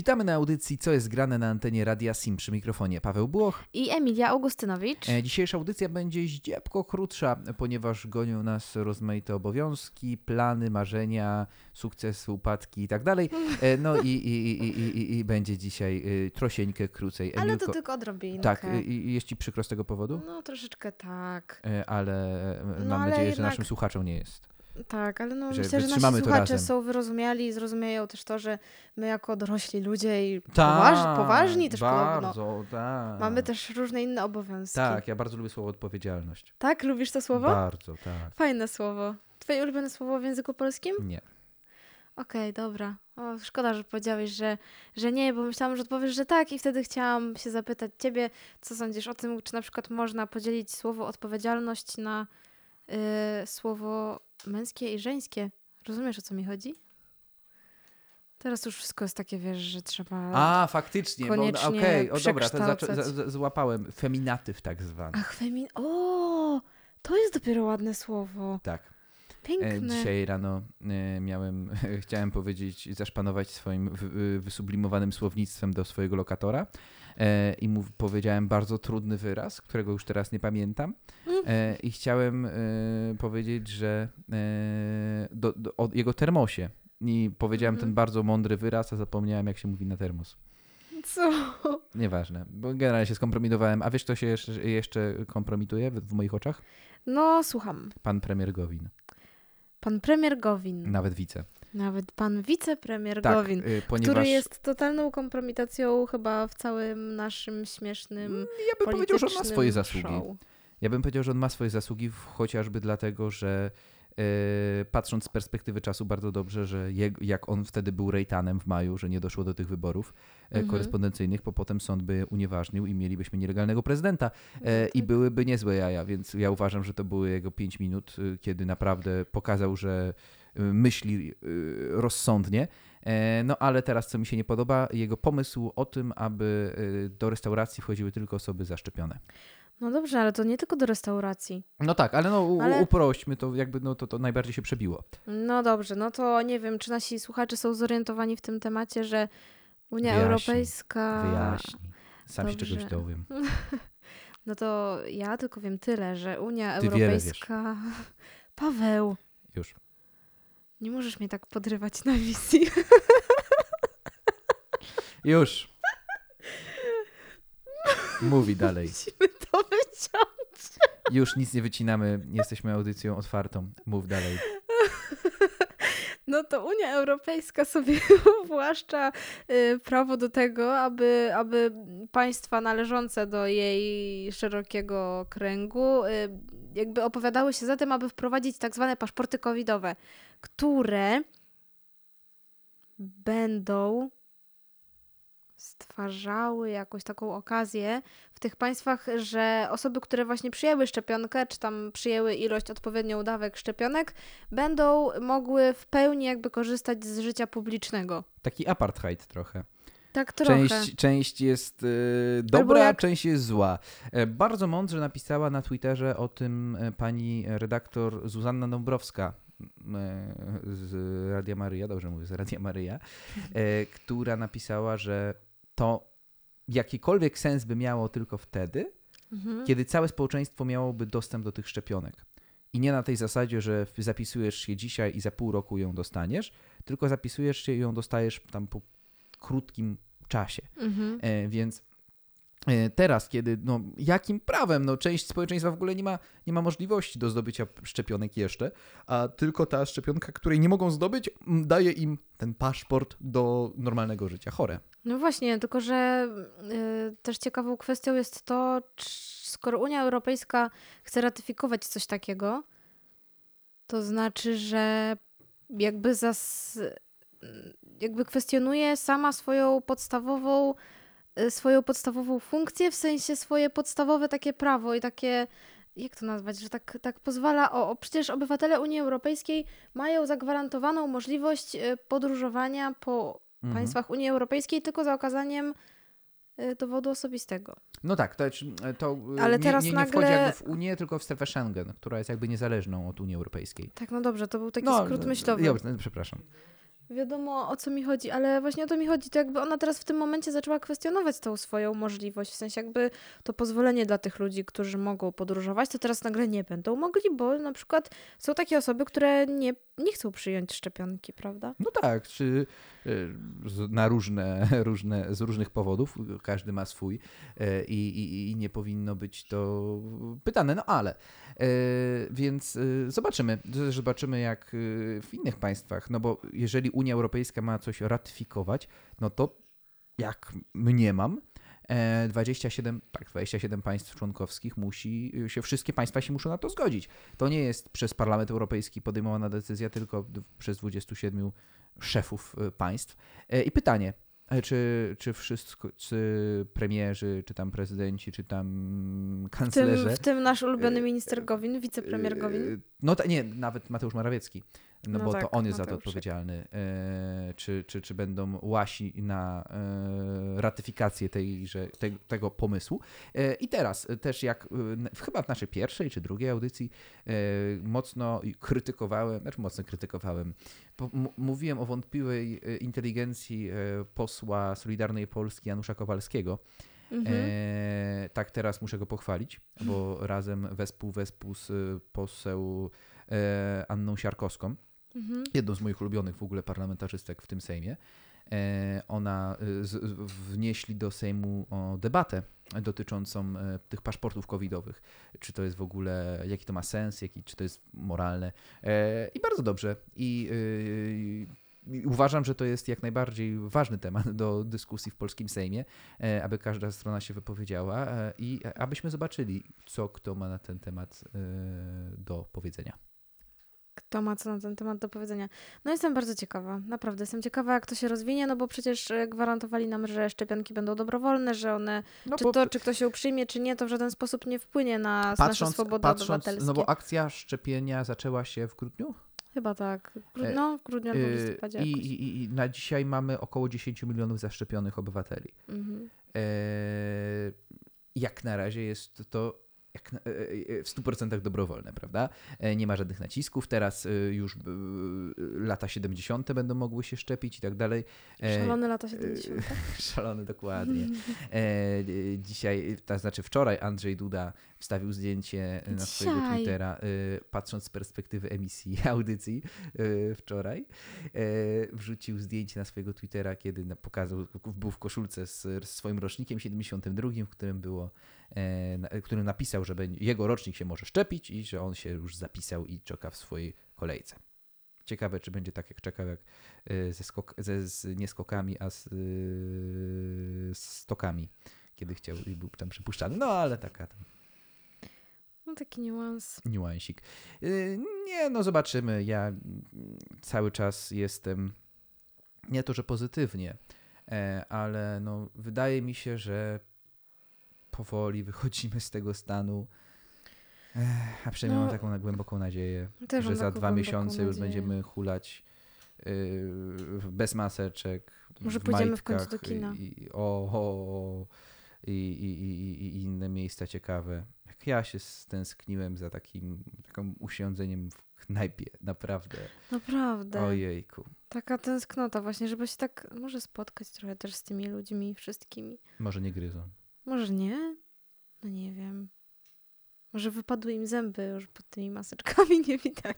Witamy na audycji Co jest grane na antenie Radia Sim przy mikrofonie Paweł Błoch. I Emilia Augustynowicz. E, Dzisiejsza audycja będzie zdziepko krótsza, ponieważ gonią nas rozmaite obowiązki, plany, marzenia, sukcesy, upadki i tak dalej. E, No i, i, i, i, i, i będzie dzisiaj y, trosieńkę krócej. Ale to Emilko- tylko odrobinkę. Tak, i jest ci przykro z tego powodu? No troszeczkę tak. E, Ale e, No, mam ale nadzieję, że jednak- naszym słuchaczom nie jest. Tak, ale no Że myślę, że nasi słuchacze razem. są wyrozumiali i zrozumieją też to, że my jako dorośli ludzie i poważ, poważni też podobno, bardzo, tak. mamy też różne inne obowiązki. Tak, ja bardzo lubię słowo odpowiedzialność. Tak? Lubisz to słowo? Bardzo, tak. Fajne słowo. Twoje ulubione słowo w języku polskim? Nie. Okej, dobra. O, szkoda, że powiedziałeś, że, że nie, bo myślałam, że odpowiesz, że tak i wtedy chciałam się zapytać ciebie, co sądzisz o tym, czy na przykład można podzielić słowo odpowiedzialność na y, słowo męskie i żeńskie. Rozumiesz, o co mi chodzi? Teraz już wszystko jest takie, wiesz, że trzeba... A, faktycznie. koniecznie Okej, o dobra, to za- za- złapałem. Feminatyw tak zwany. Ach, femin... O, to jest dopiero ładne słowo. Tak. E, Piękne. Dzisiaj rano e, miałem, chciałem powiedzieć, zaszpanować swoim wy- wy- wysublimowanym słownictwem do swojego lokatora e, i mu powiedziałem bardzo trudny wyraz, którego już teraz nie pamiętam i chciałem powiedzieć, że do, do, o jego termosie i powiedziałem Mhm. ten bardzo mądry wyraz, a zapomniałem jak się mówi na termos. Co? Nieważne, bo generalnie się skompromitowałem. A wiesz, kto się jeszcze, jeszcze kompromituje w, w moich oczach? No, słucham. Pan premier Gowin. Pan premier Gowin. Nawet wice. Nawet pan wicepremier Tak, Gowin. y, ponieważ Który jest totalną kompromitacją chyba w całym naszym śmiesznym ja bym powiedział, że on ma swoje zasługi. show. Ja bym powiedział, że on ma swoje zasługi chociażby dlatego, że patrząc z perspektywy czasu bardzo dobrze, że jak on wtedy był rejtanem w maju, że nie doszło do tych wyborów e, Mhm. korespondencyjnych, bo potem sąd by unieważnił i mielibyśmy nielegalnego prezydenta e, i tak. byłyby niezłe jaja, więc ja uważam, że to były jego pięć minut, y, kiedy naprawdę pokazał, że y, myśli y, rozsądnie. E, No ale teraz, co mi się nie podoba, jego pomysł o tym, aby do restauracji wchodziły tylko osoby zaszczepione. No dobrze, ale to nie tylko do restauracji. No tak, ale no u, Ale- uprośćmy to, jakby no to, to najbardziej się przebiło. No dobrze, no to nie wiem, czy nasi słuchacze są zorientowani w tym temacie, że Unia Wyjaśnij, Europejska. Wyjaśnij. Sam się dobrze. czegoś dowiem. No to ja tylko wiem tyle, że Unia Ty Europejska. Paweł, Już. nie możesz mnie tak podrywać na wizji. Już. Mówi dalej. Musimy to wyciąć. Już nic nie wycinamy, jesteśmy audycją otwartą. Mów dalej. No to Unia Europejska sobie uwłaszcza y, prawo do tego, aby, aby państwa należące do jej szerokiego kręgu y, jakby opowiadały się za tym, aby wprowadzić tak zwane paszporty covidowe, które będą stwarzały jakąś taką okazję w tych państwach, że osoby, które właśnie przyjęły szczepionkę, czy tam przyjęły ilość odpowiednią dawek szczepionek, będą mogły w pełni jakby korzystać z życia publicznego. Taki apartheid trochę. Tak trochę. Część, część jest y, dobra, jak- część jest zła. E, bardzo mądrze napisała na Twitterze o tym e, pani redaktor Zuzanna Dąbrowska e, z Radia Maryja, dobrze mówię, z Radia Maryja, która napisała, że to jakikolwiek sens by miało tylko wtedy, Mhm. kiedy całe społeczeństwo miałoby dostęp do tych szczepionek. I nie na tej zasadzie, że zapisujesz się dzisiaj i za pół roku ją dostaniesz, tylko zapisujesz się i ją dostajesz tam po krótkim czasie. Mhm. E, więc teraz, kiedy, no, jakim prawem, no, część społeczeństwa w ogóle nie ma, nie ma możliwości do zdobycia szczepionek jeszcze, a tylko ta szczepionka, której nie mogą zdobyć, daje im ten paszport do normalnego życia. Chore. No właśnie, tylko że y, też ciekawą kwestią jest to, czy, skoro Unia Europejska chce ratyfikować coś takiego, to znaczy, że jakby zas, jakby kwestionuje sama swoją podstawową swoją podstawową funkcję, w sensie swoje podstawowe takie prawo i takie jak to nazwać, że tak, tak pozwala, o, o przecież obywatele Unii Europejskiej mają zagwarantowaną możliwość y, podróżowania po Mhm. państwach Unii Europejskiej tylko za okazaniem y, dowodu osobistego. No tak, to, to e, Ale nie, teraz nie, nie nagle- wchodzi jakby w Unię, tylko w strefę Schengen, która jest jakby niezależną od Unii Europejskiej. Tak, no dobrze, to był taki no, skrót no, myślowy. Dobrze, no, przepraszam. Wiadomo o co mi chodzi, ale właśnie o to mi chodzi. To jakby ona teraz w tym momencie zaczęła kwestionować tą swoją możliwość. W sensie jakby to pozwolenie dla tych ludzi, którzy mogą podróżować, to teraz nagle nie będą mogli, bo na przykład są takie osoby, które nie, nie chcą przyjąć szczepionki, prawda? No tak, czy na różne, różne, z różnych powodów, każdy ma swój y, i, i, i nie powinno być to pytane, no ale. y, Więc y, zobaczymy, zobaczymy jak w innych państwach, no bo jeżeli Unia Europejska ma coś ratyfikować, no to jak mniemam, e, 27, tak, 27 państw członkowskich musi się, wszystkie państwa się muszą na to zgodzić. To nie jest przez Parlament Europejski podejmowana decyzja, tylko przez 27 szefów y, państw. E, I pytanie, e, czy, czy wszyscy premierzy, czy tam prezydenci, czy tam W tym, kanclerze... w tym nasz ulubiony e, minister Gowin, wicepremier Gowin. No ta, nie, nawet Mateusz Morawiecki. No, No bo tak, to on jest za to odpowiedzialny. E, czy, czy, czy będą łasi na e, ratyfikację tejże, te, tego pomysłu. E, I teraz też jak chyba w naszej pierwszej czy drugiej audycji e, mocno krytykowałem, znaczy mocno krytykowałem, mówiłem o wątpliwej e, inteligencji e, posła Solidarnej Polski Janusza Kowalskiego. Mhm. E, tak, teraz muszę go pochwalić, bo razem wespół wespół z poseł e, Anną Siarkowską, Mhm. jedną z moich ulubionych w ogóle parlamentarzystek w tym Sejmie. E, ona y, z, wnieśli do Sejmu debatę dotyczącą e, tych paszportów covidowych. Czy to jest w ogóle, jaki to ma sens, jaki, czy to jest moralne. E, I bardzo dobrze. I uważam, że to jest jak najbardziej ważny temat do dyskusji w polskim Sejmie, e, aby każda strona się wypowiedziała e, i abyśmy zobaczyli, co kto ma na ten temat e, do powiedzenia. Kto ma co na ten temat do powiedzenia? No jestem bardzo ciekawa, naprawdę jestem ciekawa, jak to się rozwinie, no bo przecież e, gwarantowali nam, że szczepionki będą dobrowolne, że one, No czy to, czy ktoś się przyjmie, czy nie, to w żaden sposób nie wpłynie na nasze patrząc, swobody patrząc obywatelskie. no bo akcja szczepienia zaczęła się w grudniu Chyba tak. E, No, w grudniu albo w Yy, listopadzie i, i, i na dzisiaj mamy około 10 milionów zaszczepionych obywateli. Mhm. E, jak na razie jest to jak na, e, e, w 100% dobrowolne, prawda? E, Nie ma żadnych nacisków. Teraz e, już e, lata 70. będą mogły się szczepić i tak dalej. E, Szalone lata 70. Szalony, dokładnie. E, e, dzisiaj, to znaczy wczoraj Andrzej Duda wstawił zdjęcie na swojego. Twittera, e, patrząc z perspektywy emisji audycji e, wczoraj. E, wrzucił zdjęcie na swojego Twittera, kiedy pokazał, był w koszulce z, swoim rocznikiem 72, w którym było, e, którym napisał, że jego rocznik się może szczepić i że on się już zapisał i czeka w swojej kolejce. Ciekawe, czy będzie tak, jak czekał, jak e, ze, skok, ze z, nie skokami, a z, e, z stokami, kiedy chciał i był tam przypuszczany. No, ale taka tam No taki niuans. niuansik. Nie, no zobaczymy. Ja cały czas jestem, nie to, że pozytywnie, e, ale no, wydaje mi się, że powoli wychodzimy z tego stanu. Ech, A przynajmniej No, mam taką na głęboką nadzieję, że za taką dwa miesiące już będziemy hulać y, bez maseczek. Może w pójdziemy w końcu do kina. I, o, o, o, i, i, i, i inne miejsca ciekawe. Jak ja się stęskniłem za takim, takim usiądzeniem w knajpie, naprawdę. Naprawdę. Ojejku. Taka tęsknota właśnie, żeby się tak może spotkać trochę też z tymi ludźmi wszystkimi. Może nie gryzą. Może nie? No nie wiem. Może wypadły im zęby już pod tymi maseczkami, nie widać.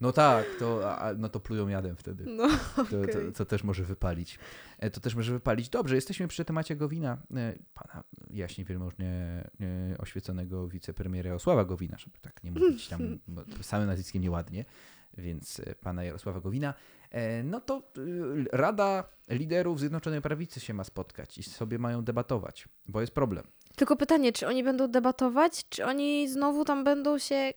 No tak, to, a, no to plują jadem wtedy. No, To, okej. to, to też może wypalić. E, To też może wypalić. Dobrze, jesteśmy przy temacie Gowina, e, pana jaśnie wielmożnie e, oświeconego wicepremiera Jarosława Gowina, żeby tak nie mówić tam samym nazwiskiem nieładnie, więc e, pana Jarosława Gowina. E, No to y, Rada Liderów Zjednoczonej Prawicy się ma spotkać i sobie mają debatować, bo jest problem. Tylko pytanie, czy oni będą debatować, czy oni znowu tam będą się...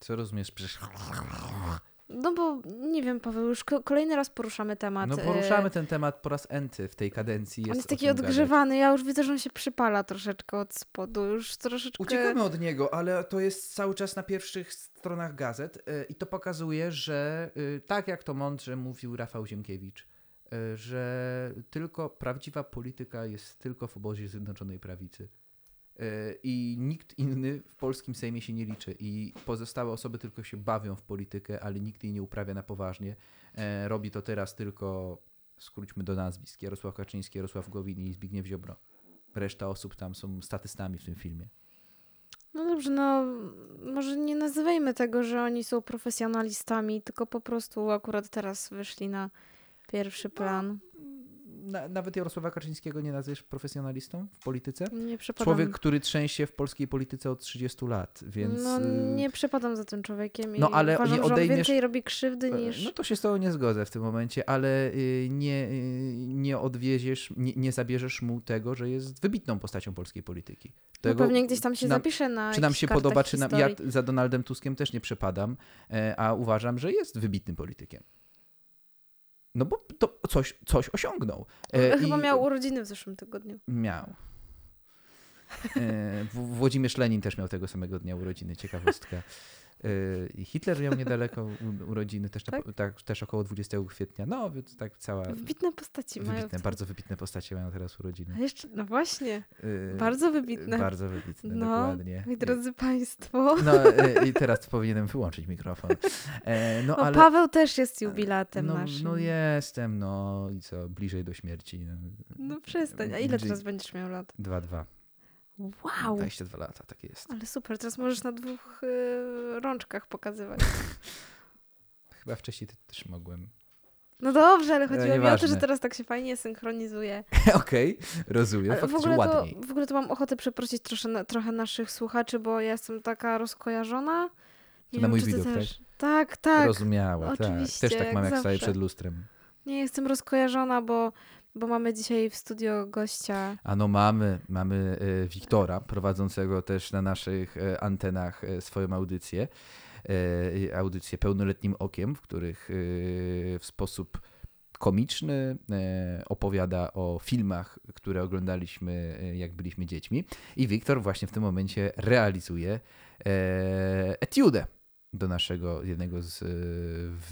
Co rozumiesz? Przecież... No bo nie wiem, Paweł, już ko- kolejny raz poruszamy temat. No e, poruszamy ten temat po raz enty w tej kadencji. Jest On jest taki czym gadać. odgrzewany, ja już widzę, że on się przypala troszeczkę od spodu, już troszeczkę... Uciekamy od niego, ale to jest cały czas na pierwszych stronach gazet y, i to pokazuje, że y, tak jak to mądrze mówił Rafał Ziemkiewicz, y, że tylko prawdziwa polityka jest tylko w obozie Zjednoczonej Prawicy. E, I nikt inny w polskim Sejmie się nie liczy. I pozostałe osoby tylko się bawią w politykę, ale nikt jej nie uprawia na poważnie. E, robi to teraz tylko, skróćmy do nazwisk, Jarosław Kaczyński, Jarosław Gowin i Zbigniew Ziobro. Reszta osób tam są statystami w tym filmie. No dobrze, no może nie nazywajmy tego, że oni są profesjonalistami, tylko po prostu akurat teraz wyszli na pierwszy plan. Na, nawet Jarosława Kaczyńskiego nie nazwiesz profesjonalistą w polityce? Nie przepadam. Człowiek, który trzęsie w polskiej polityce od 30 lat, więc... No y, nie przepadam za tym człowiekiem No, ale uważam, nie że on odejmiesz- więcej robi krzywdy E, niż... No to się z tobą nie zgodzę w tym momencie, ale y, nie, y, nie odwieziesz, nie, nie zabierzesz mu tego, że jest wybitną postacią polskiej polityki. no Tego, pewnie gdzieś tam się nam- zapisze na czy nam się podoba, czy nam, ja za Donaldem Tuskiem też nie przepadam, e, a uważam, że jest wybitnym politykiem. No bo to coś, coś osiągnął. E, Chyba i- miał urodziny w zeszłym tygodniu. Miał. E, Włodzimierz Lenin też miał tego samego dnia urodziny, ciekawostka. I Hitler miał niedaleko urodziny, też, Tak? tak, też około 20 kwietnia. No, więc tak cała. Wybitne postaci mają. Wybitne, to- bardzo wybitne postacie mają teraz urodziny. A jeszcze, no właśnie, E, bardzo wybitne. Bardzo wybitne, No, dokładnie. Moi drodzy Państwo. No i teraz powinienem wyłączyć mikrofon. E, No, ale. Paweł też jest jubilatem no, naszym. no jestem, no i co, bliżej do śmierci. no. No przestań. A ile teraz będziesz miał lat? 2-2. Wow! 22 lata, tak jest. Ale super, teraz możesz na dwóch y, rączkach pokazywać. Chyba wcześniej te- też mogłem. No dobrze, ale chodziło mi o to, że teraz tak się fajnie synchronizuje. Okej, rozumiem, Ale w, ogóle to, w ogóle to mam ochotę przeprosić trosze, trochę naszych słuchaczy, bo ja jestem taka rozkojarzona. Nie na mój czy ty widok, tak? też. Tak, tak. Rozumiała, tak. oczywiście, Też tak jak mam, jak staję zawsze. przed lustrem. Nie, jestem rozkojarzona, bo, bo mamy dzisiaj w studio gościa. A no mamy, mamy e, Wiktora, prowadzącego też na naszych e, antenach e, swoją audycję. Audycję pełnoletnim okiem, w których w sposób komiczny opowiada o filmach, które oglądaliśmy jak byliśmy dziećmi. I Wiktor właśnie w tym momencie realizuje etiudę do naszego jednego z e,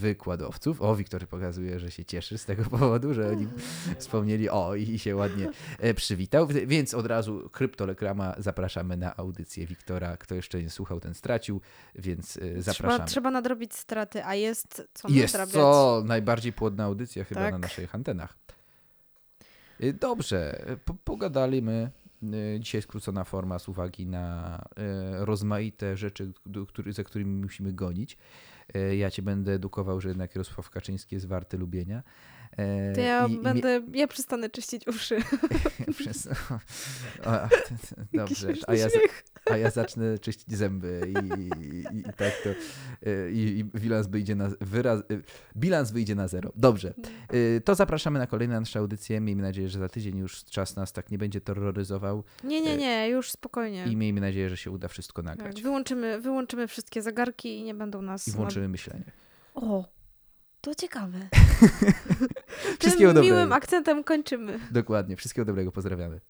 wykładowców. O, Wiktor pokazuje, że się cieszy z tego powodu, że oni wspomnieli, o i się ładnie e, przywitał, więc od razu kryptoreklama zapraszamy na audycję Wiktora. Kto jeszcze nie słuchał, ten stracił, więc Trzeba, zapraszamy. trzeba nadrobić straty, a jest co Jest nadrabiać. co, najbardziej płodna audycja chyba Tak. na naszych antenach. Y, Dobrze, po, pogadaliśmy. Y, Dzisiaj skrócona forma z uwagi na y, rozmaite rzeczy, który, za którymi musimy gonić. Y, Ja cię będę edukował, że jednak Jarosław Kaczyński jest warty lubienia. To ja i- i będę, ja przestanę czyścić uszy. Przez... O, dobrze, a ja. A ja zacznę czyścić zęby i, i, i tak to y, i, i bilans wyjdzie na wyraz, y, bilans wyjdzie na zero. Dobrze, Y, to zapraszamy na kolejne nasze audycje. Miejmy nadzieję, że za tydzień już czas nas tak nie będzie terroryzował Nie, nie, nie, już spokojnie. i miejmy nadzieję, że się uda wszystko Tak, nagrać wyłączymy, wyłączymy wszystkie zegarki i nie będą nas... i włączymy myślenie. O, to ciekawe. Wszystkiego Tym dobrego. miłym akcentem kończymy. Dokładnie, wszystkiego dobrego, pozdrawiamy.